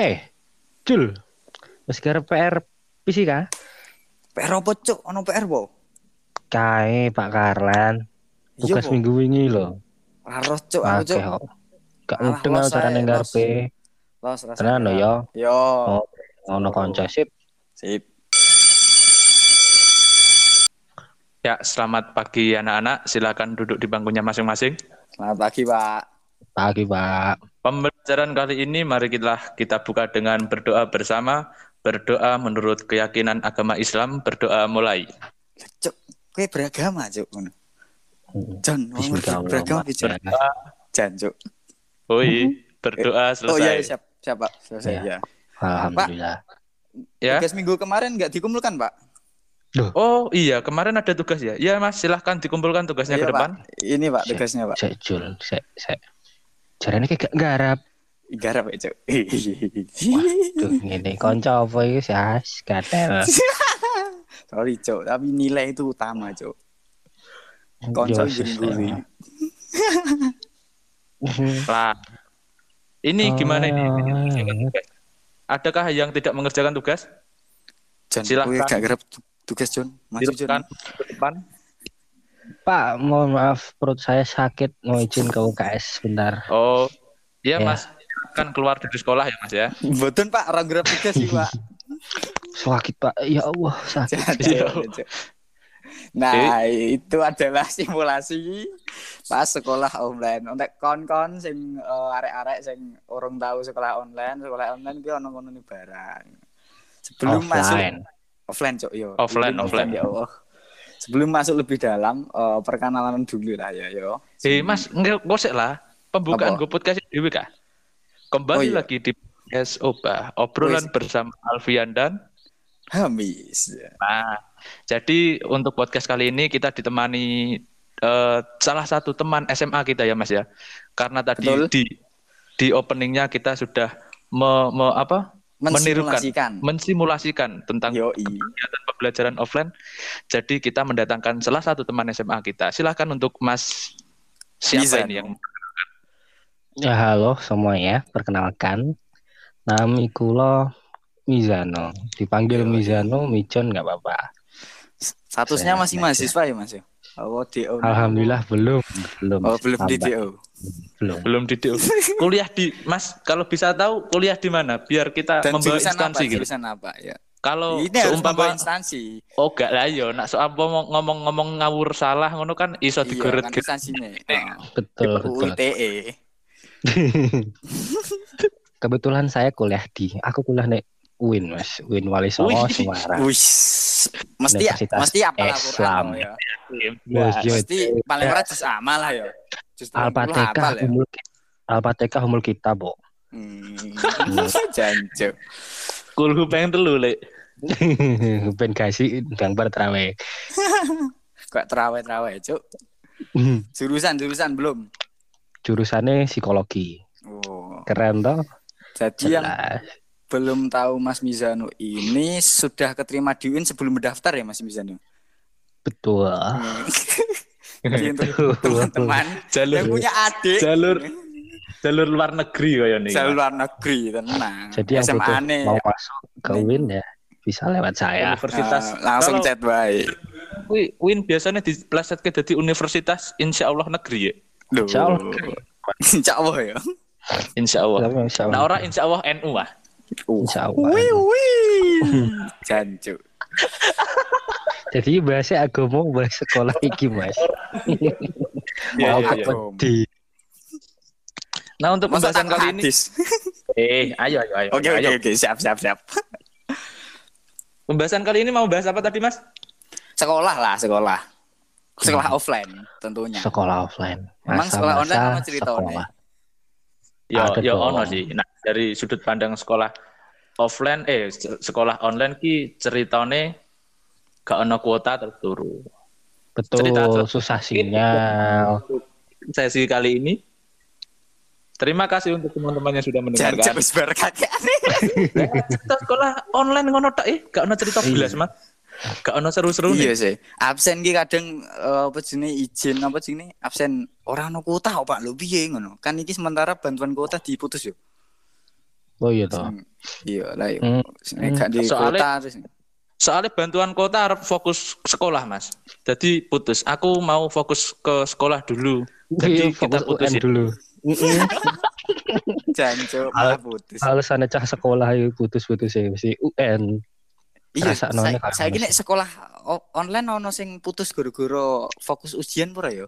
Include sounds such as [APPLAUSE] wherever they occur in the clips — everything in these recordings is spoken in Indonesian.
Hei, Jul. Wis garep PR PC kah? PR apa cuk? Ono PR po? Kae Pak Karlan. Iya, Tugas Po. minggu wingi lho. Harus cuk aku cuk. Gak mudeng los aku carane ngarepe. Los rasa. Tenan lho ya. Yo. Oh, ono kanca sip. Sip. Ya, selamat pagi anak-anak. Silakan duduk di bangkunya masing-masing. Selamat pagi, Pak. Pagi, Pak. Pembelajaran kali ini mari kita kita buka dengan berdoa bersama. Berdoa menurut keyakinan agama Islam. Berdoa mulai. Cuk, kowe beragama cuk. Jan, beragama piye Jan? Cuk. Oi, berdoa Oh iya, selesai. siap, siap, Pak. Selesai Ya. ya. Alhamdulillah. Ya. Tugas minggu kemarin nggak dikumpulkan, Pak? Oh iya, kemarin ada tugas ya. Iya Mas, silahkan dikumpulkan tugasnya Iya, ke depan. Pak. Ini, Pak, tugasnya, Pak. Sek Jul, sek sek. Jarane kayak gak garap. Garap ya, Cuk. Duh, ngene kanca apa iki sas gatel. [LAUGHS] Sorry, Cuk, tapi nilai itu utama, Cuk. Sis, guri-guri. Lah. Ini gimana ini? Oh. Tugas. Adakah yang tidak mengerjakan tugas? Jan, Silahkan. kowe gak garap tu- tugas, Jon. Maju, Jon. Ke depan. Pak, mohon maaf perut saya sakit mau izin ke UKS sebentar. Oh, iya Ya. Mas. Kan keluar dari sekolah ya Mas ya. Mboten, Pak, orang tugas sih, Pak. Sakit, Pak. Ya Allah, sakit. Cuk, Cuk. Nah, itu adalah simulasi pas sekolah online. Untuk kon-kon sing eh, arek-arek sing urung tahu sekolah online, sekolah online ki ono ngono ni barang. Sebelum masuk Offline. offline, Cuk, yo. Offline, Sebelum offline. Ya Allah. Sebelum masuk lebih dalam, eh, perkenalan dulu lah ya, yo. Eh Mas, nggak ngosek lah. Pembukaan gue podcast Dewi kah? Kembali Oh, iya. lagi di podcast Oba, obrolan bersama Alfian dan Hamis. Nah, jadi untuk podcast kali ini kita ditemani eh, salah satu teman SMA kita ya Mas ya. Karena tadi Betul. di di openingnya kita sudah me, me- apa? Menirukan, Mensimulasikan. mensimulasikan tentang Yoi. kegiatan pembelajaran offline. Jadi kita mendatangkan salah satu teman SMA kita. Silahkan untuk Mas siapa Mizan. ini yang Ya halo semuanya, perkenalkan. Nami kula Mizano. Dipanggil Mizano, Micon nggak apa-apa. Statusnya masih mahasiswa ya, Mas? ya? Oh, DO. Alhamdulillah belum, belum. Oh, belum di DO. Belum. belum di DO. kuliah di Mas kalau bisa tahu kuliah di mana biar kita Dan membawa jurusan apa? instansi gitu. Jurusan apa ya? Kalau Ini seumpama instansi. oh gak lah yo nak soal ngomong- ngomong-ngomong ngawur salah ngono kan iso Iya, digoret kan gitu. instansinya. Betul, Oh, betul. UITE. [LAUGHS] [LAUGHS] Kebetulan saya kuliah di, aku kuliah nek UIN mas, UIN Wali Songo Wih. Semarang. Wih, mesti ya, mesti apa lah Islam. Ya. Ya, Mesti paling ora juz amal lah ya. Juz 30 Al-Fatihah hafal ya. umul Al-Fatihah umul kita, Bo. Hmm. [LAUGHS] Janjo. Kulhu pengen telu lek. [LAUGHS] ben kasih bang bertrawe. [LAUGHS] Kok terawih-terawih, Cuk. Jurusan jurusan belum. Jurusannya psikologi. Oh. Keren toh? Jadi yang Jelas. Belum tahu Mas Mizano ini sudah keterima di UIN sebelum mendaftar ya Mas Mizano? Betul. [LAUGHS] Jadi untuk teman-teman Jalur yang punya adik jalur jalur luar negeri kaya nih. jalur luar negeri tenang. Jadi yang SMA butuh mau masuk ke UIN ya bisa lewat saya. Universitas Ah, langsung Kalau chat baik. Wi- Win biasanya dipleset ke jadi universitas insya Allah negeri ya. Duh. Insya Allah. [LAUGHS] Insya Allah ya. Insya Allah. Tapi insya Allah. Nah orang insya Allah NU ah. Insya Allah. Wih wih. [LAUGHS] Jancu. Jadi bahasa agama bahasa sekolah iki mas. Iya, Mau di Nah untuk Masa pembahasan kali ini, [LAUGHS] eh ayo ayo ayo. Oke oke oke siap siap siap. Pembahasan kali ini mau bahas apa tadi mas? Sekolah lah sekolah. Sekolah offline tentunya. sekolah offline. Emang sekolah online apa ceritanya? sekolah. Ya Ada ya ono sih. Nah dari sudut pandang sekolah offline eh se- sekolah online ki ceritane gak ono kuota terturu. Betul, Cerita tuh. susah sinyal. Sesi kali ini Terima kasih untuk teman-teman yang sudah Jangan mendengarkan. cepet berkakek. [LAUGHS] cerita sekolah online ngono tak eh gak ono cerita Iya. belas mas. Gak ono seru-seru Iya nih. sih. Absen ki kadang eh, apa jenenge izin apa jenenge absen ora ono kuota kok, Pak lho piye ngono. Kan iki sementara bantuan kuota diputus yo. Oh iya toh. Iya lah yo. Hmm. Nek gak di Soalnya- kota terus. Soalnya bantuan kota harus fokus sekolah, Mas. Jadi putus. Aku mau fokus ke sekolah dulu. Jadi Iya, kita fokus putusin. UN dulu. [LAUGHS] Al- malah putus. Alasannya cah sekolah itu putus-putus ya mesti UN. Iya, saya saya nek sekolah online ono sing putus gara-gara fokus ujian pura ya.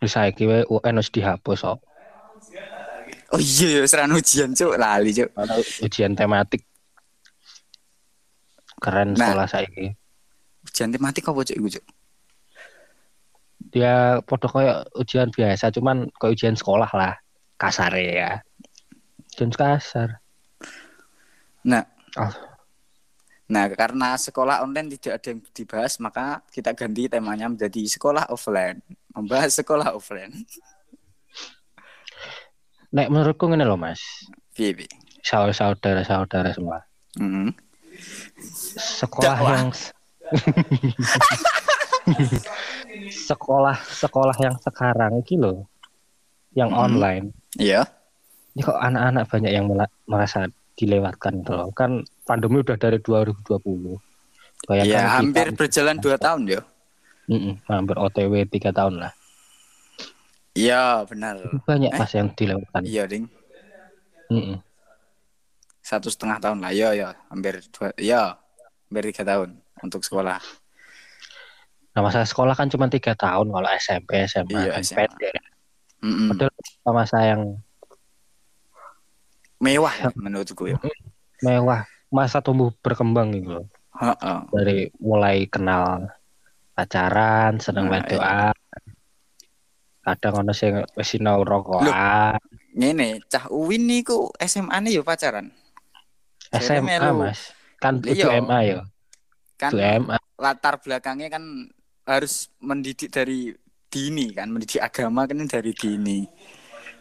Wis saiki wae UN wis dihapus kok. Oh iya, ya seran ujian cuk, lali cuk. Ujian tematik. Keren Nah. sekolah saiki. Ujian tematik apa cuk iku cuk? Dia podo koyo ujian biasa cuman koyo ujian sekolah lah. Kasar ya. Ujian kasar. Nah, Oh. Nah, karena sekolah online tidak ada yang dibahas, maka kita ganti temanya menjadi sekolah offline. Membahas [LAUGHS] sekolah offline. Nek menurutku ngene loh Mas. Piye, piye? Saudara-saudara semua. Mm. Sekolah Dakwah. yang [LAUGHS] sekolah sekolah yang sekarang iki loh. Yang Hmm. online. Iya. Ini kok anak-anak banyak yang merasa dilewatkan gitu loh. Kan pandemi udah dari 2020. Bayangkan Iya, kita- hampir berjalan dua tahun ya. Mm-mm, hampir OTW tiga tahun lah. Iya, benar. Banyak Eh? pas yang dilewatkan. Iya, ding. Mm-mm. Satu setengah tahun lah. Iya, ya. Hampir dua. Iya, hampir tiga tahun untuk sekolah. Nah masa sekolah kan cuma tiga tahun kalau SMP SMA Iya, kan SMA. pendek. Mm-mm. Padahal masa yang Mewah ya, menurutku ya. mewah, masa tumbuh berkembang gitu loh. Dari mulai kenal pacaran, seneng Nah, wedoan. Kadang ono sing wis sinau rokokan. Ngene, cah Uwin niku SMA-ne ya pacaran. SMA. Mas. Kan Iya. itu MA ya. Kan MA. latar belakangnya kan harus mendidik dari dini kan, mendidik agama kan dari dini.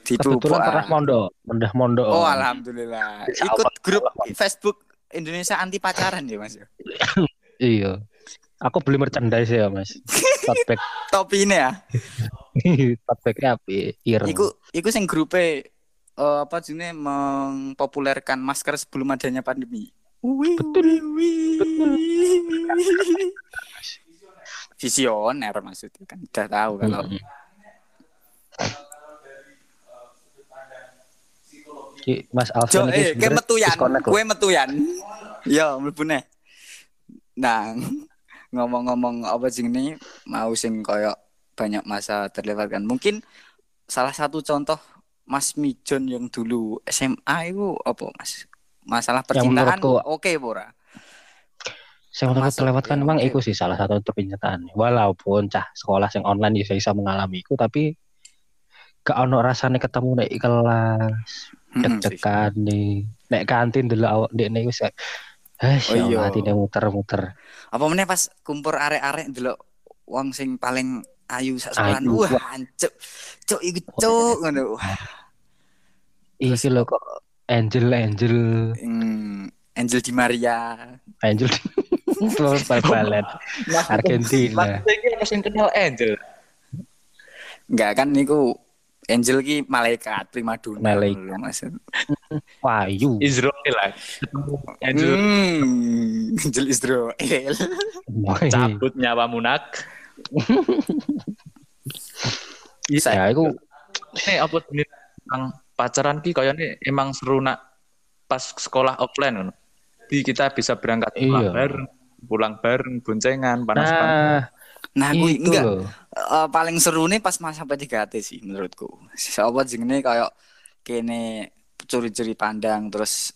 Dipupuk. Kebetulan pernah mondok, pernah mondok. Oh, alhamdulillah. Ikut grup Facebook Indonesia anti pacaran ya, Mas. Iya. Aku beli merchandise ya, Mas. [LAUGHS] Bag, Topi ini ya. [LAUGHS] bagnya api, ireng. Iku iku sing grupe eh, apa jenenge mempopulerkan masker sebelum adanya pandemi. Betul. Betul. Visioner maksudnya kan udah tahu kalau Mm-mm. Ki, Mas Alvin ini eh, kayak metuyan, kue metuyan. Yo, mlebu neh. Nah, ngomong-ngomong apa sing ini mau sing koyo banyak masa terlewatkan. Mungkin salah satu contoh Mas Mijon yang dulu SMA itu apa, Mas? Masalah percintaan oke pora. Saya menurut Termasuk terlewatkan ya, memang oke. itu sih salah satu pernyataan. Walaupun cah sekolah yang online bisa bisa mengalami itu, tapi gak ono rasanya ketemu nek kelas. Deg-degan nih, nek kantin dulu awak dek nih wis kayak, eh Oh iya. hati muter-muter. Apa meneh pas kumpul arek-arek delok wong sing paling ayu sak sekolah. Ayu. Wah, ancuk. Cuk iku cuk ngono. Iki lho kok Angel Angel hmm, Angel Di Maria. Angel terus bal-balan Argentina. Sing kenal Angel. Enggak kan niku Angel ki malaikat primadona. Malaikat. Maksud. [LAUGHS] Wahyu. Israel lah. Angel Hmm, Angel Israel. cabut nyawamu nak. Ya, itu Ini apa tentang pacaran ki kayaknya emang seru nak pas sekolah offline ngono. Jadi kita bisa berangkat pulang Iya. bareng, pulang bareng, boncengan, panas-panas. nah Nah, gue itu enggak. loh. Eh, paling seru nih pas masa PDKT sih menurutku. Siapa jenenge kayak kene curi-curi pandang terus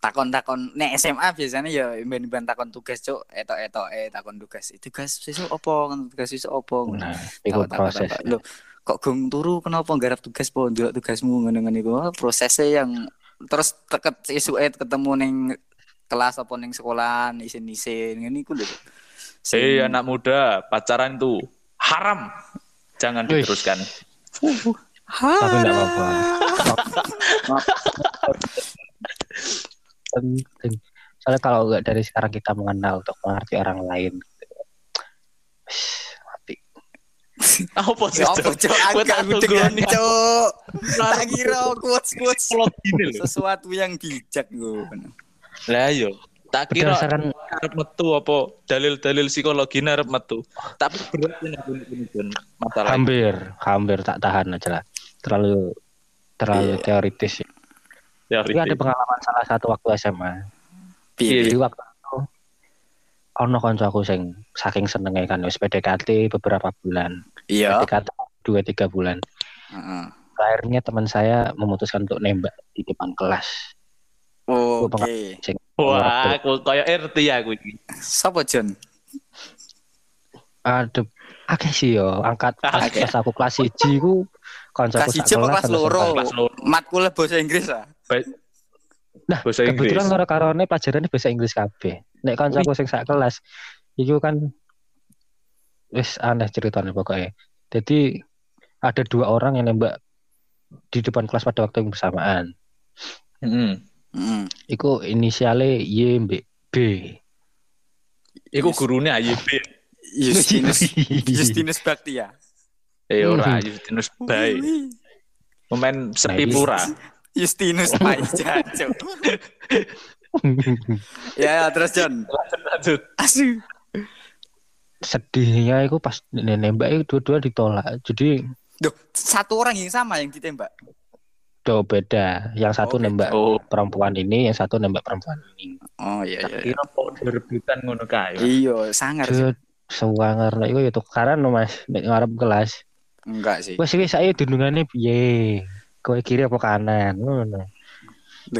takon-takon. Nek SMA biasanya ya ben-ben takon tugas cuk. Etok-etok eh takon tugas. Itu tugas sesuk opo tugas sesuk opo Nah, takon, proses. Loh, kok gong turu? Kenapa garap tugas po ndelok tugasmu ngono-ngono iku. Oh, prosesnya yang terus teket esuke ketemu ning kelas apa ning sekolah isin-isin. Ngene iku lho Sing- Hei anak muda, pacaran itu haram. Jangan Wih. diteruskan. Tapi enggak apa-apa. Penting. Soalnya kalau enggak dari sekarang kita mengenal untuk mengerti orang lain. Mati. Apa sih? Apa tunggu dengan nih. cuk. Tak kira quotes quotes lho. sesuatu yang bijak gue. Lah yo, tak kira Berdasarkan arep metu apa dalil-dalil psikologi arep metu. Tapi berat ini masalah. hampir, hampir tak tahan aja lah. Terlalu terlalu Iya. teoritis. ya. Ya, Tapi ada pengalaman salah satu waktu SMA. Piye? Jadi waktu itu ono kancaku sing saking senenge kan wis PDKT beberapa bulan. Iya. PDKT dua tiga bulan. Heeh. Akhirnya teman saya memutuskan untuk nembak di depan kelas. Oke. Sing Wah, aku koyo RT ya aku iki. Sopo Jon? Aduh, akeh sih yo angkat [LAUGHS] pas, pas aku kelas 1 ku kancaku Kelas sak apa kelas kelas loro? Kelas. Matkul bahasa Inggris ah. Baik. Nah, Bahasa Inggris. kebetulan loro karone pelajarannya bahasa Inggris kabeh. Nek kancaku sing sak kelas iku kan wis aneh ceritanya pokoknya. Jadi ada dua orang yang nembak di depan kelas pada waktu yang bersamaan. Heeh. Heeh. Iku inisialnya Y mbek B. Iku gurune AYB. [LAUGHS] Justinus Justinus Baktia. Eh ora, Hmm. Justinus Bay. Pemain sepi Nah, pura. Justinus [LAUGHS] Paijan, Cuk. [LAUGHS] Ya, ya, terus Jon. Lanjut. Asu. Sedihnya iku pas nembak itu dua-dua ditolak. Jadi Duh, satu orang yang sama yang ditembak. Do beda. Yang satu Oh, nembak Oh, perempuan ini, yang satu nembak perempuan ini. Oh iya iya. kira kok rebutan ngono kae. Iya, sangar sewanger nek iku ya tukaran no Mas nek ngarep kelas. Enggak sih. Wes wis saya dundungane piye? Kowe kiri apa kanan? Ngono.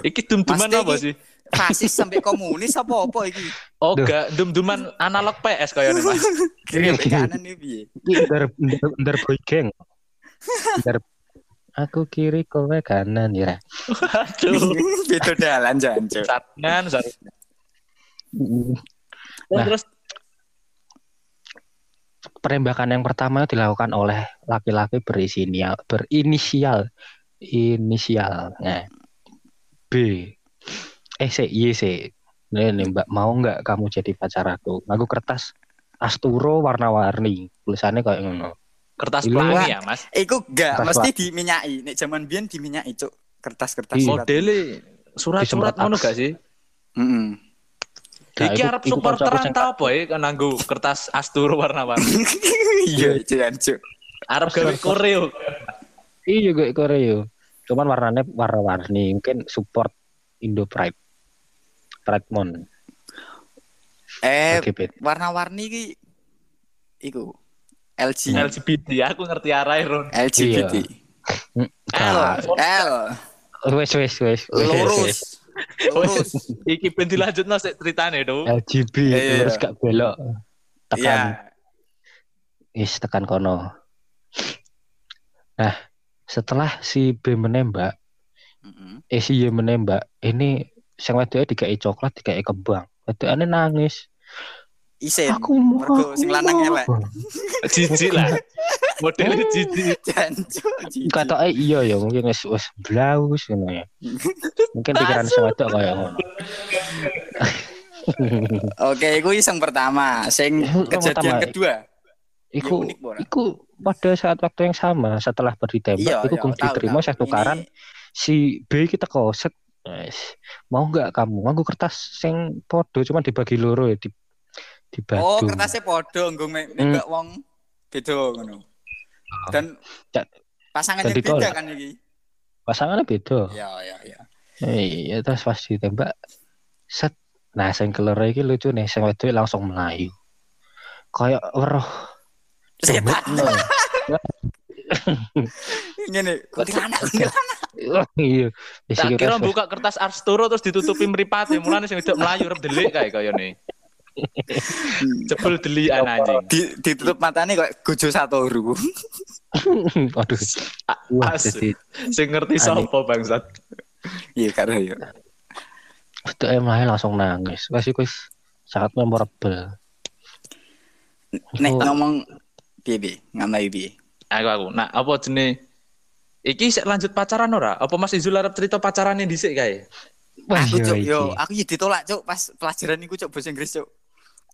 Iki dum-duman apa iki- sih? Fasis sampai komunis apa apa iki? Oh, Duh. gak dum-duman analog PS kayaknya Mas. Kiri kanan nih piye? Iki ndar ndar, ndar boy gang. Ndar [LAUGHS] aku kiri kowe kanan ya. Aduh. Beda dalan jancuk. Saringan, saringan. Nah. Terus Penembakan yang pertama dilakukan oleh laki-laki berinisial berinisial inisial nah, B. Eh C Y C. Nih, nih, Mbak mau nggak kamu jadi pacar aku? Aku kertas Asturo warna-warni. Tulisannya kayak ngono. Kertas Ini pelangi ya, Mas. Iku enggak Kertas mesti diminyai. Nek zaman biyen diminyai, Cuk. Kertas-kertas Iya. surat. Modele surat-surat ngono aks. gak sih? Heeh. Nah, Iki iku- arep supporteran ta apa ya kan nganggo kertas Astro [LAUGHS] warna-warni. Iya, jancuk. Arep gawe koreo. Iya gue Korea. Cuman warnanya warna-warni. Mungkin support Indo Pride. Pride Mon. Eh, warna-warni iki iku LG LGBT aku ngerti arahe Ron. LGBT Hmm, L. Nah, L Wes wes wes. wes, wes, wes. lurus lurus Iki ben dilanjutno sik ceritane do. LGB Iya. terus gak belok. Tekan Iya. is tekan kono. Nah, setelah si B menembak, Mm-mm. eh si Y menembak, ini sing wedoke dikai coklat, dikai kembang. Wedokane nangis. Isen Aku mau. mergo sing lanang elek. [LAUGHS] Jijik lah. Modele jijik. Kata eh iya ya mungkin wis wis blaus ngono ya. [LAUGHS] Mungkin pikiran wedok kaya ngono. [LAUGHS] Oke, iku iseng pertama. Sing Yang kejadian kedua. Iku iku pada saat waktu yang sama setelah berditembak Iya, iku iya, kum tahu, diterima tukaran Ini- si B kita koset mau nggak kamu nganggo kertas sing podo cuma dibagi loro ya di dibagi Oh, kertasnya podo nggo me- nembak wong beda ngono. Dan Cak- pasangannya dan beda kan iki. pasangannya beda Iya, iya, iya. iya terus pas ditembak set nah sing keloro iki lucu nih sing wedok langsung melayu kayak weruh Setan. No. [LAUGHS] Ngene, kuntilanak, kuntilanak. Oh, iya Tak kira buka kertas Astro terus ditutupi mripate, mulane sing wedok mlayu rep delik kae kayane. [LAUGHS] Jebul delian anjing. Di, ditutup matanya kok gojo satoru. [LAUGHS] aduh wah jadi Sing ngerti sapa bangsat. Iya, karo ya. wedok melayu langsung nangis wes iku sangat memorable Nek ngomong piye piye, ngamai piye. Aku aku. Nah, apa jenenge Iki sik lanjut pacaran ora? Apa Mas Izul arep cerita pacarane dhisik kae? Wah, Aku iya cuk, yo, aku ya ditolak cuk pas pelajaran iku cuk bahasa Inggris cuk.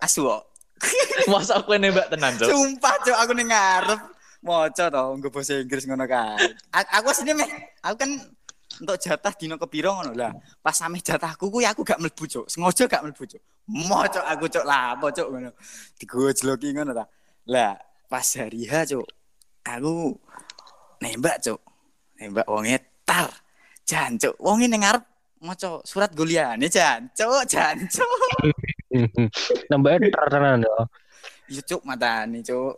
Asu kok. [LAUGHS] Masa aku nembak tenan, Cok? Sumpah cuk aku ning ngarep Moco to nggo bahasa Inggris ngono kan. A- Aku asline meh aku kan untuk jatah dino kepiro ngono lah. Pas sampe jatahku kuwi aku gak mlebu cuk. Sengaja gak mlebu cuk. Moco aku cuk lah apa cuk ngono. Digojloki ngono ta. Lah pas hari H cuk. Aku nembak cuk. Nembak wong tar. Jan cuk. Wong ning ngarep maca surat goliane jan cuk jan cuk. [LAUGHS] Nambahnya tenan yo. Iya cuk matane cuk.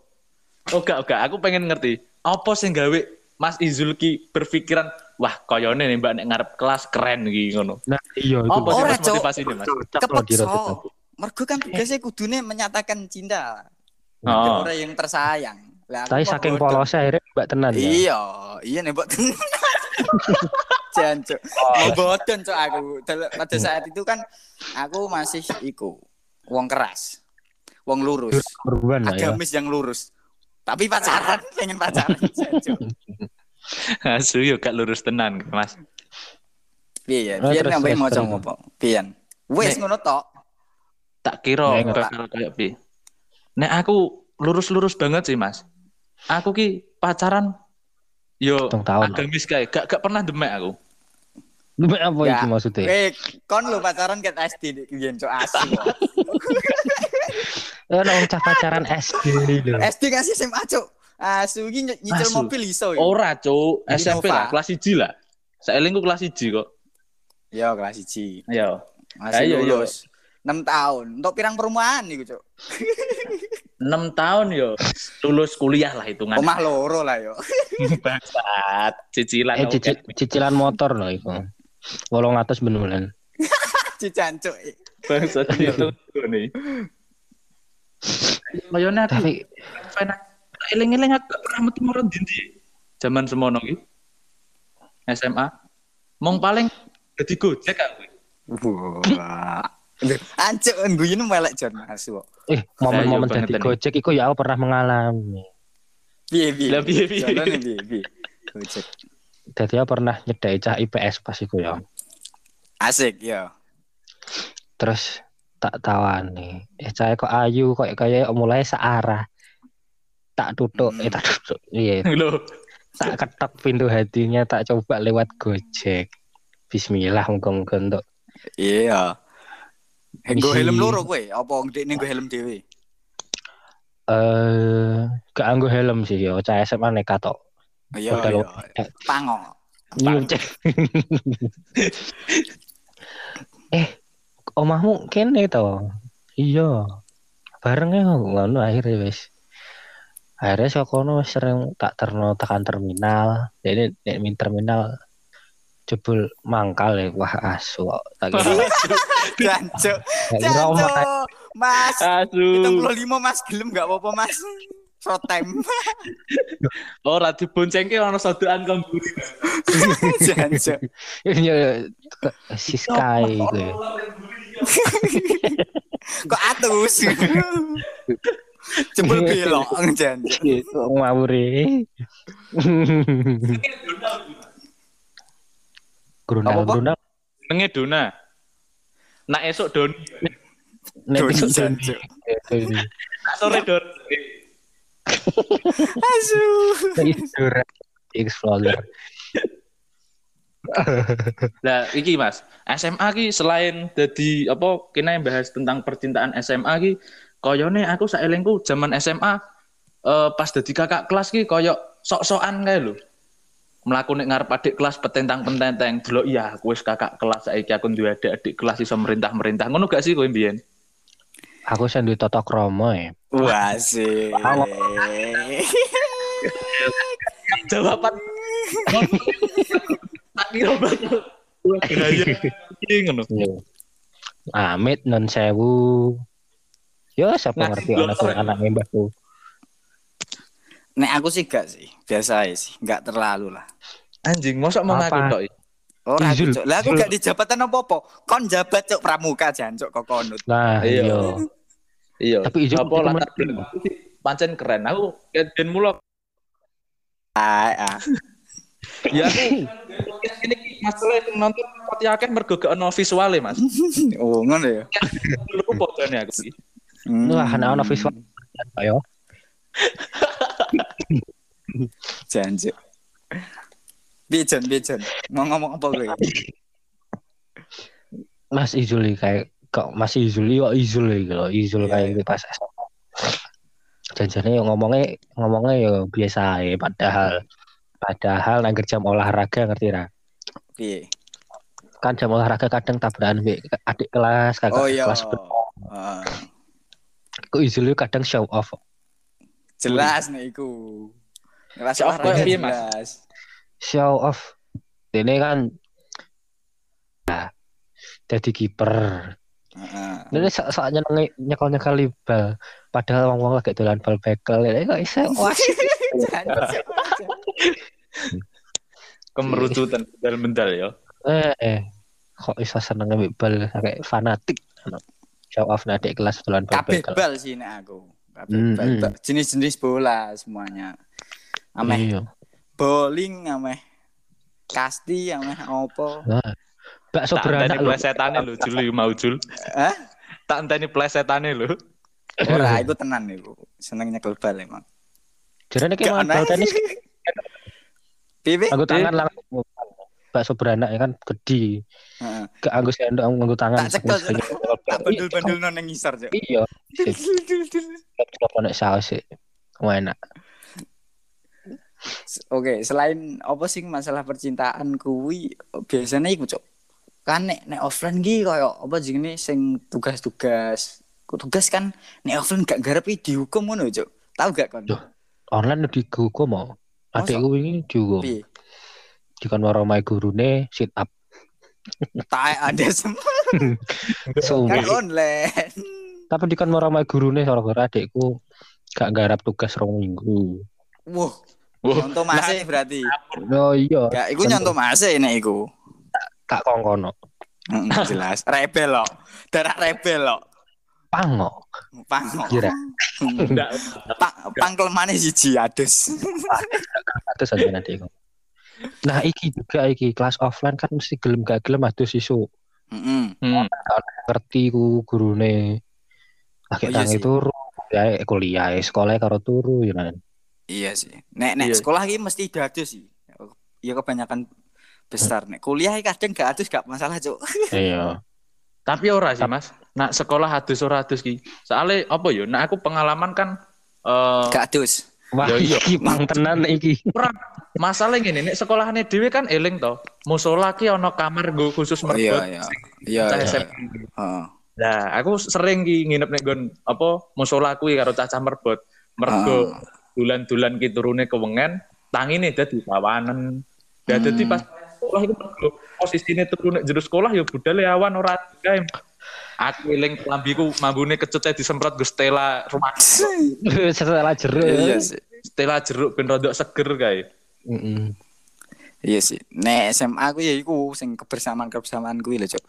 Oh gak, gak, aku pengen ngerti. Apa sing gawe Mas Izul ki berpikiran, wah koyone nih mbak nek ngarep kelas keren iki ngono. Nah, iya itu. Apa sih Ora, Cok. motivasi ini Mas? Kepeksa. Mergo kan tugasnya kudune menyatakan cinta. Oh. orang yang tersayang. Lah, Tapi saking polosnya akhirnya mbak tenan ya. Iya, iya nembak tenan. [LAUGHS] Jancuk. Mau bodon cok aku. Dal- Pada saat itu kan aku masih iku wong keras. Wong lurus. Berban ya. Agamis yang lurus. Tapi pacaran, pengen pacaran. Jancuk. Asu yo gak lurus tenan, Mas. Piye ya? Oh, Piye nambahin maca terus. ngopo? Piye? Wes ngono tok. Tak kira bakal kayak piye. Nek aku lurus-lurus banget sih, Mas. Aku ki pacaran yo agamis kae, gak gak pernah demek aku. Mbak apa Ya. itu maksudnya? Eh, kon lu pacaran ket SD biyen cok asu. [LAUGHS] Eh, nang cah pacaran SD lho. SD kasih SMA cok. Asu iki ny- nyicil mobil iso ya. Ora, Cuk. Ini SMP lah, kelas 1 lah. Saelingku kelas 1 kok. Ya kelas 1. Yo. Masih Ayo, yo. lulus. 6 tahun. Untuk pirang perumahan iku cok. [LAUGHS] 6 tahun yo lulus kuliah lah hitungan. Omah loro lah yo. [LAUGHS] Bangsat, cicilan. Eh cici- cicilan motor loh itu. Wolong atas benulan. [LAUGHS] Cican cok. Bangsat itu nih. Mayone aku Tapi eling-eling aku pernah metu marang dindi. Zaman semono ki. SMA. Mong paling dadi Gojek aku. Wah. Ancuk guyon melek Jon asu kok. eh momen-momen nih. gojek itu ya aku pernah mengalami. Piye piye. Lah, piye, piye? Piye piye. Gojek. Jadi aku pernah nyedai cah IPS pas iku ya. Asik ya. Terus tak tawan nih. Eh cah kok ayu kok kayak mulai searah. Tak tutup, eh tak tutup. Iya, Lho, tak ketok pintu hatinya tak coba lewat Gojek. Bismillah muga-muga untuk Iya. Nggo helm loro kowe, apa ndekne nggo helm dhewe? eh gak anggo helm sih yo, cah SMA nekat tok. Iya, Hotel- iya. Pango. Nyium cek. eh, omahmu kene to. Iya. Bareng ya ngono akhirnya wis. Akhirnya saka kono wis sering tak terno tekan terminal. Jadi nek min terminal jebul mangkal ya wah asu tak kira [LAUGHS] omah Jancuk. Mas, asu. 75 Mas gelem gak apa-apa Mas. Short time. [LAUGHS] Ora diboncengke ana sodokan kamburi. [LAUGHS] Jancuk. ya si Sky gitu ya. Kok atus? Jebul belok jancuk. Gitu, Apa-apa? grunal Nenge Dona. Nak nek Doni, iso jancuk. Doni. Nak sore Don. [LAUGHS] Asu. Doni. Explorer. [LAUGHS] Lah iki Mas, SMA ki selain dadi apa kena yang bahas tentang percintaan SMA ki koyone aku saelingku zaman SMA eh, pas dadi kakak kelas ki koyo sok-sokan kae lho. Melaku nek ngarep adik kelas petentang-pententeng delok iya aku wis kakak kelas saiki aku duwe adik-adik kelas iso merintah-merintah. Ngono gak sih kowe mbiyen? Aku sing duwe tata krama ya. Wah sih. [LAUGHS] Jawaban tak kira bakal ngono. Iya. Amit non sewu. Yo siapa Nah, ngerti anak anak mbah tuh. Nek aku sih gak sih, biasa aja sih, gak terlalu lah. Anjing, mosok mau ngaku tok. Ora. Cuk. Lah aku gak di jabatan apa-apa. Kon jabat cuk pramuka jancuk kok konut. Nah, Iya. iya. Iya. Tapi Izul apa sih pancen keren. Aku ben mula Ah, ah. ya aku ini masalah yang nonton pati akeh mergo gak ono visuale, Mas. [LAUGHS] Oh, ngono ya. Lu podone aku iki. Hmm. Wah, anak ono visual. Ayo. [LAUGHS] Janji. Piye Jon? Mau ngomong apa gue? Mas Izul iki kayak kok Mas Izul iki kok Izul iki lho, Izul Iya, kayak iya. gitu pas SMA. Janjane yo ngomongnya ngomongnya yo biasa ae padahal padahal nang jam olahraga ngerti ra? Piye? Kan jam olahraga kadang tabrakan mbek adik kelas, kakak Oh iya. kelas. Heeh. Kok Izul iki kadang show off. Jelas nih iku. Kelas Show off piye, Mas? jelas. Show off. Ini kan nah, jadi kiper. Heeh. Ini sa saatnya nyekol nyekal bal. Padahal wong wong lagi dolan bal bekel. Ini kok iso. [LAUGHS] Kemerucutan bendal-bendal ya. eh, eh. Kok iso seneng ngambil bal kayak fanatik. Show off nih adik kelas dolan bal Kabeh bekel. bal sih nek aku. Bal. Jenis-jenis bola semuanya. Ameh Iya. bowling, ameh kasti, ameh opo. Nah, bakso Tak beranak enteni lho. plesetane lho Jul mau Jul. Hah? Tak enteni plesetane lho. Ora, iku tenan iku. Seneng nyekel bal emang. Jarane ki main bal tenis Piye? nganggo tangan langsung. Bakso beranak ya kan gede. Heeh. Ke anggo sendok nganggo tangan. Tak cekel, Tak bandul-bandul nang ngisor, Cuk. Iya, coba nek saus sih. Enak. Oke, selain apa sih masalah percintaan kuwi biasanya iku, Cuk. Kan nek nek offline ki koyo apa jenenge sing tugas-tugas. Tugas kan nek offline gak garap dihukum ngono, Cuk. Tahu gak kon? Duh. Online dihukum mau. Adikku ini dihukum. Piye? Dikon waro mai gurune sit up. Tae ada semua [LAUGHS] kan Sumpah. online. Tapi dikon waro mai gurune gara-gara adikku gak garap tugas rong minggu. Wah, Wah, nyonto masih berarti. Oh iya, Ya, iku nyonto masih nek iku. tak kongkono. Heeh, jelas. Rebel lo. Darah rebel lo. Pango. Pang. Kira. ndak Pang pang kelemane siji adus. Terus aja adikku. Nah, iki juga iki kelas offline kan mesti gelem gak gelem adus isu. Heeh. Hmm. Ngerti ku gurune. Lagi Oh, iya tangi sih. turu. Ya kuliah sekolah karo turu ya kan. Iya sih. Nek nek Iya. sekolah iki mesti dadus sih. Ya kebanyakan besar nek kuliah iki kadang gak adus gak masalah, Cuk. [LAUGHS] Iya. Tapi ora sih, Mas. Nak sekolah hadus ora hadus ki. Soale apa ya? Nak aku pengalaman kan eh Gak adus. Wah, Ya iya. iki mang tenan iki. ora masalah ngene nek sekolahane dhewe kan eling to. Musola ki ana kamar nggo khusus Oh, merbot. iya iya. Iya. Iya. Heeh. Nah, aku sering ki nginep nek nggon apa musola kuwi karo cacah merbot. Mergo dulan-dulan ki turune kewengen, tangine dadi kawanen. Ya dadi Hmm. pas sekolah itu mergo posisine turu nek jero sekolah ya budal awan ora gawe. Aku eling kelambiku mambune kecete disemprot go Stella rumah [LAUGHS] Setelah jeruk. Iya sih. Stella jeruk ben rodok seger kae. Iya sih. Nek SMA aku ya iku sing kebersamaan-kebersamaan kuwi lho, Cuk.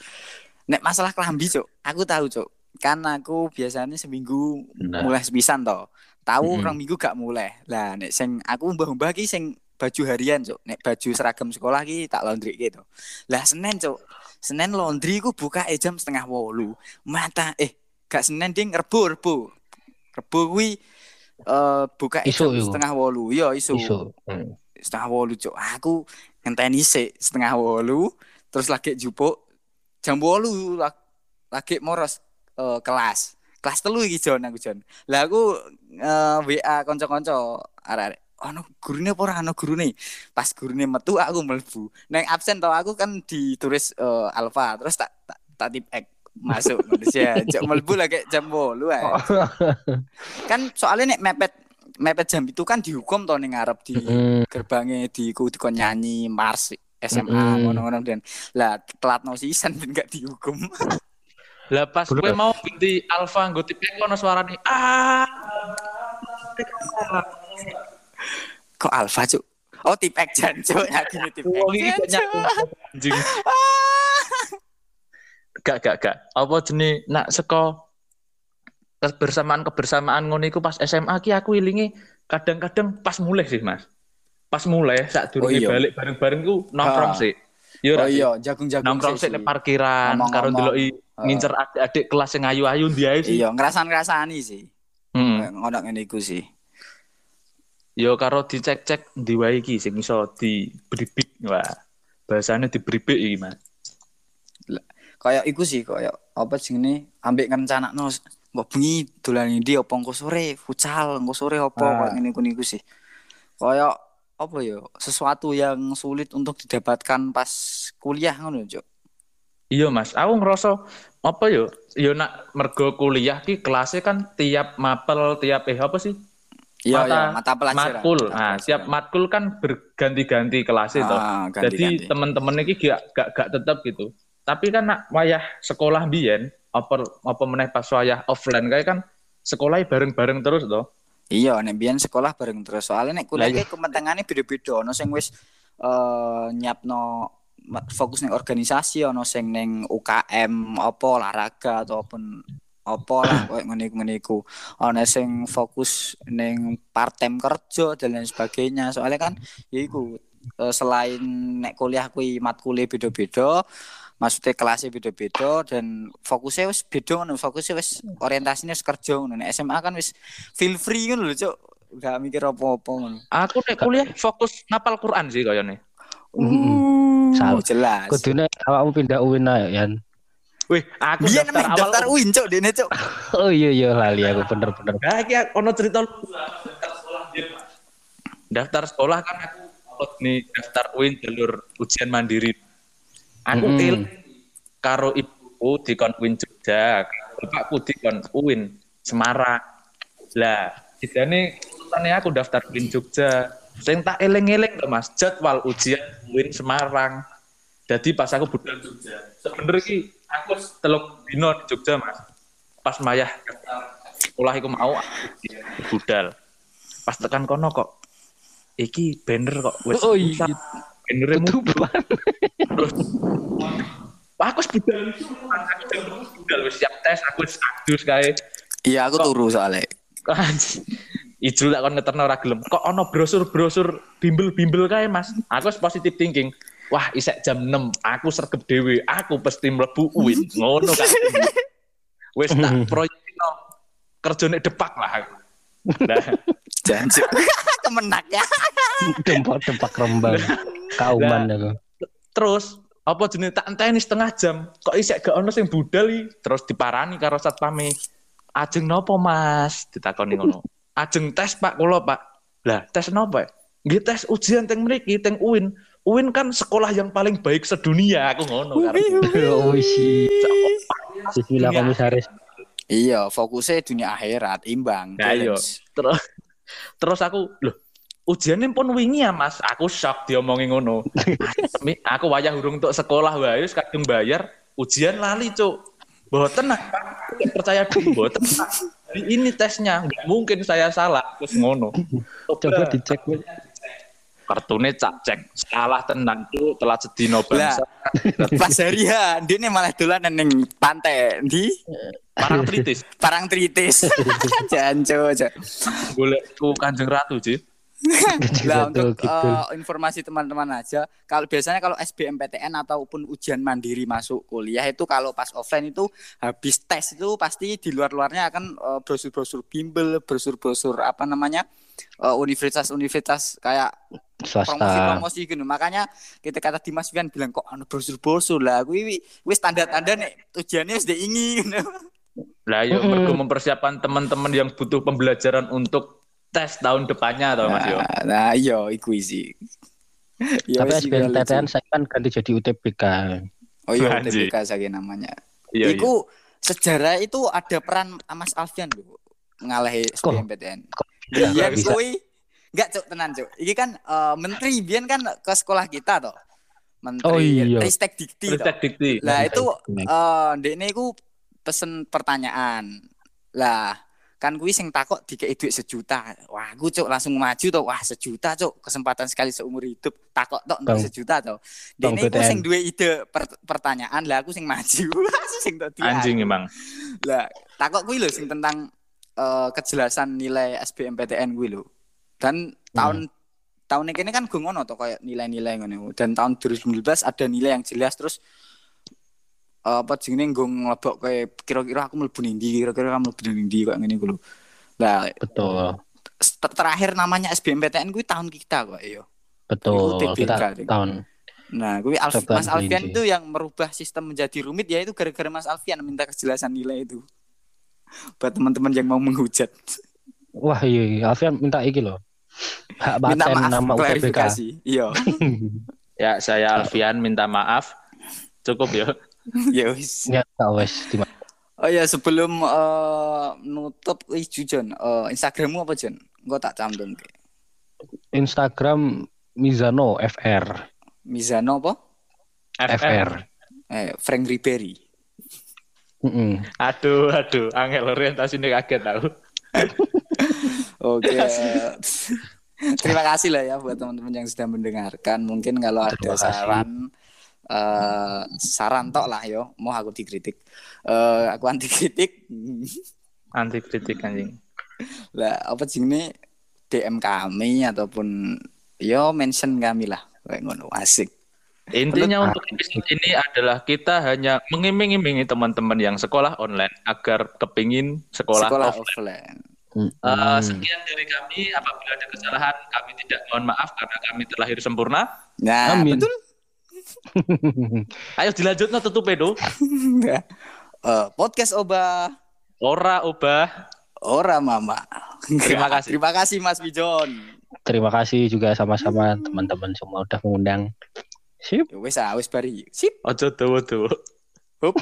Nek masalah kelambi, Cuk, aku tahu, Cuk. Kan aku biasanya seminggu Nah. mulai sepisan to. Tahu Mm-mm. orang minggu gak mulai. Lah nek sing aku mbah-mbah ki sing baju harian, Cuk. Nek baju seragam sekolah ki tak laundry gitu. Lah Senin, Cuk. Senin laundry ku buka eh jam setengah wolu. Mata eh gak Senin ding Rebo, Rebo. Rebo kuwi eh buka eh jam setengah wolu. Iya, isu Isu. Mm. setengah wolu cok aku ngenteni sik setengah wolu terus lagi jupuk jam wolu la- lagi moros eh, kelas kelas telu iki Jon aku Jon lah aku eh, WA kanca-kanca arek-arek ono gurune apa ora? Ono gurune pas gurune metu aku mlebu. Neng absen to aku kan ditulis eh, alfa terus tak tak, tak tip X masuk manusia. [LAUGHS] Cok mlebu lagi jam 8 ae. [LAUGHS] Kan soalnya nek mepet mepet jam itu kan dihukum to ning ngarep di Mm. gerbangnya di ku dikon nyanyi Mars SMA ngono-ngono dan lah telat no season ben gak dihukum. [LAUGHS] Lah pas gue mau ganti alfa nggo tipe ono suarane ah kok alfa cuk oh tip action cuk ya gini tip Cuk. anjing. Ah. Gak gak gak. Apa jenis nak seko kebersamaan kebersamaan ngono iku pas SMA ki aku ilingi kadang-kadang pas mulai sih mas. Pas mulai saat Oh, durunge iya. balik bareng-bareng ku nongkrong Ah. sih. Yo oh iya jagung-jagung nongkrong sih di parkiran karo ndeloki Ah. ngincer adik-adik kelas yang ayu-ayu ndi ae sih. iya ngerasan-ngerasani sih Hmm. ngono ngene iku sih yo karo dicek-cek ndi wae iki sing iso dibribik. Wah, bahasanya dibribik iki, Mas. Kayak iku sih kayak apa jenenge ambek ngencanakno mbok bengi dolan ndi apa engko sore futsal engko sore apa Ah. kayak ngene niku sih. Kayak apa ya sesuatu yang sulit untuk didapatkan pas kuliah ngono, Cuk. Iya, Mas. Aku ngerasa apa yo? Yo nak mergo kuliah ki kelasnya kan tiap mapel, tiap eh apa sih? Iya, Mata- iya, mata pelajaran. matkul. Mata Nah, tiap matkul kan berganti-ganti kelas itu. Ah, Jadi teman-teman iki gak, gak gak tetap gitu. Tapi kan nak wayah sekolah biyen apa apa meneh pas wayah offline kayak kan sekolahnya bareng-bareng terus toh. Iya, nek biyen sekolah bareng terus. Soalnya nek kuliah Lah, iya. ki kepentingannya beda-beda. Ono sing wis eh nyiapno ma- fokus ning organisasi, ono sing ning UKM apa olahraga ataupun apa lah koyo ngene iku ngene iku. Ono sing fokus ning part time kerja dan lain sebagainya. Soalnya kan ya iku eh, selain nek kuliah kuwi matkule beda-beda, maksudnya kelasnya beda-beda dan fokusnya wis beda ngono fokusnya wis orientasinya wis kerja ngono Nek SMA kan wis feel free ngono lho cuk gak mikir apa-apa ngono Aku nek kuliah fokus ngapal Quran sih kayaknya. Mm-mm. Salah. jelas Kudune awakmu pindah UIN ae, Yan. Wih, aku biyen daftar awal. daftar UIN cuk dene cuk [LAUGHS] Oh iya iya lali aku bener-bener. Nah, iki ono cerita lucu. daftar sekolah. Daftar kan aku upload nih daftar UIN jalur ujian mandiri. Aku il karo ibuku di kon UIN Jogja, bapakku di kon UIN Semarang. Lah, jadinya urutannya aku daftar UIN Jogja. Sing tak eling-eling lho Mas, jadwal ujian UIN Semarang. Jadi pas aku budal Jogja. Sebenernya aku teluk dino di Jogja Mas. Pas mayah sekolah iku mau budal. Pas tekan kono kok iki banner kok wis Oh iya. mu- Tutupan. terus Wah, aku wis budal itu, Mas. aku budal wis siap tes, aku wis adus kae. iya aku turu soalnya. Ijul tak kon ngeterno ora gelem. Kok ono brosur-brosur bimbel-bimbel kae, Mas. Aku wis positive thinking. Wah, isek jam 6, aku sergep dhewe, aku pasti mlebu UIN. Ngono kan. Wis tak [LAUGHS] proyekno kerjane depak lah aku. Nah, jancuk [LAUGHS] kemenak ya. Dempak-dempak rembang. Kauman aku. terus apa jenis tak enteni setengah jam. Kok isek gak ono sing budal iki? Terus diparani karo satpame. Ajeng nopo mas? Ditakoni ngono. Ajeng tes pak kula pak. Lah tes nopo nggih tes ujian teng mriki teng UIN UIN kan sekolah yang paling baik sedunia aku ngono Oh. Bismillah komisaris. iya fokusnya dunia akhirat imbang Nah, iya. terus terus aku loh ujiannya pun wingi ya mas aku shock diomongin ngono Demi, aku wayah urung untuk sekolah wae wis kadung bayar ujian lali cuk boten nah. Aku percaya diri boten. Hari ini tesnya nggak mungkin saya salah terus ngono Coba dicek. Win. kartune cak cek. Salah tenang tuh telah sedino bangsa pas [LAUGHS] harian dia malah dolan ning pantai di parang tritis. [LAUGHS] Parang tritis. [LAUGHS] Jancuk cuk. Golekku kanjeng ratu sih Lah Betul, untuk gitu. eh, informasi teman-teman aja, kalau biasanya kalau SBMPTN ataupun ujian mandiri masuk kuliah itu kalau pas offline itu habis tes itu pasti di luar-luarnya akan eh, brosur-brosur bimbel, brosur-brosur apa namanya eh, universitas-universitas kayak Swasta. promosi-promosi gitu. Makanya kita kata Dimas Wian bilang kok anu brosur-brosur lah, gue wis tanda-tanda nih tujuannya wis ingin gitu. [LAUGHS] lah yo Mm-mm. mergo mempersiapkan teman-teman yang butuh pembelajaran untuk tes tahun depannya atau mas yo Nah, nah iya iku isi. Ya Tapi wis, iku lucu. SBMPTN saya kan ganti jadi UTBK. Oh iya. UTBK saya namanya. Iya, iya. Iku sejarah itu ada peran Mas Alfian lho ngalahi SBMPTN. Iya, Iya kuwi enggak cuk tenan cuk. Iki kan eh, menteri biyen kan ke sekolah kita toh. Menteri Oh, iya. Ristek Dikti. Ristek dikti. Lah Nah, itu eh ndekne iku pesen pertanyaan. Lah kan kuwi sing takok dikei duit sejuta. Wah, aku cuk langsung maju toh. Wah, sejuta cuk, kesempatan sekali seumur hidup. Takok tok untuk sejuta toh. Bang Dene iku BTN. sing duwe ide per- pertanyaan, lah aku sing maju. [LAUGHS] sing Anjing emang. Lah, takok kuwi lho sing tentang eh, kejelasan nilai SBMPTN kuwi lho. Dan tahun tahun ini kan gue ngono tuh kayak nilai-nilai ngono. Dan tahun 2019 ada nilai yang jelas terus eh, apa jenenge gue ngelebok kayak kira-kira aku mlebu ndi, kira-kira kamu mlebu ndi kayak ngene iku lho. Lah, Betul. Ter- terakhir namanya SBMPTN kuwi tahun kita kok yo. Betul. Kita tahun Nah, kuwi Alf- Mas Alfian itu yang merubah sistem menjadi rumit ya itu gara-gara Mas Alfian minta kejelasan nilai itu. Buat teman-teman yang mau menghujat. Wah iya, iya. Alfian minta iki loh. Hak Minta maaf nama UTBK. klarifikasi. Iya. [LAUGHS] Ya, saya Alfian minta maaf. Cukup ya. [LAUGHS] ya wis. Ya di Oh ya sebelum eh, nutup wis Jon, eh, Instagrammu apa Jon? Engko tak cantum. Instagram Mizano FR. Mizano apa? FR. Eh, Frank Ribery. Mm-mm. Aduh, aduh, angel orientasi ini kaget tahu. Oke. [LAUGHS] Terima kasih lah ya buat teman-teman yang sudah mendengarkan. Mungkin kalau ada saran eh saran tok lah yo, mau aku dikritik. Eh aku anti kritik. Anti kritik anjing. lah apa jenenge DM kami ataupun yo mention kami lah. Kayak ngono asik. Intinya untuk episode ini adalah kita hanya mengiming-imingi teman-teman yang sekolah online agar kepingin sekolah, Sekolah offline. offline. Eh, sekian dari kami. Apabila ada kesalahan, kami tidak mohon maaf karena kami terlahir sempurna. Nah, Amin. betul. Ayo dilanjut no tutup pedo. [LAUGHS] Eh, podcast Oba Ora ubah. Ora Mama. Terima kasih. Terima kasih Mas Bijon. Terima kasih juga sama-sama teman-teman semua udah mengundang. Sip. Ya Wes ah, wes bari. Sip. Tuh tuh. Hup.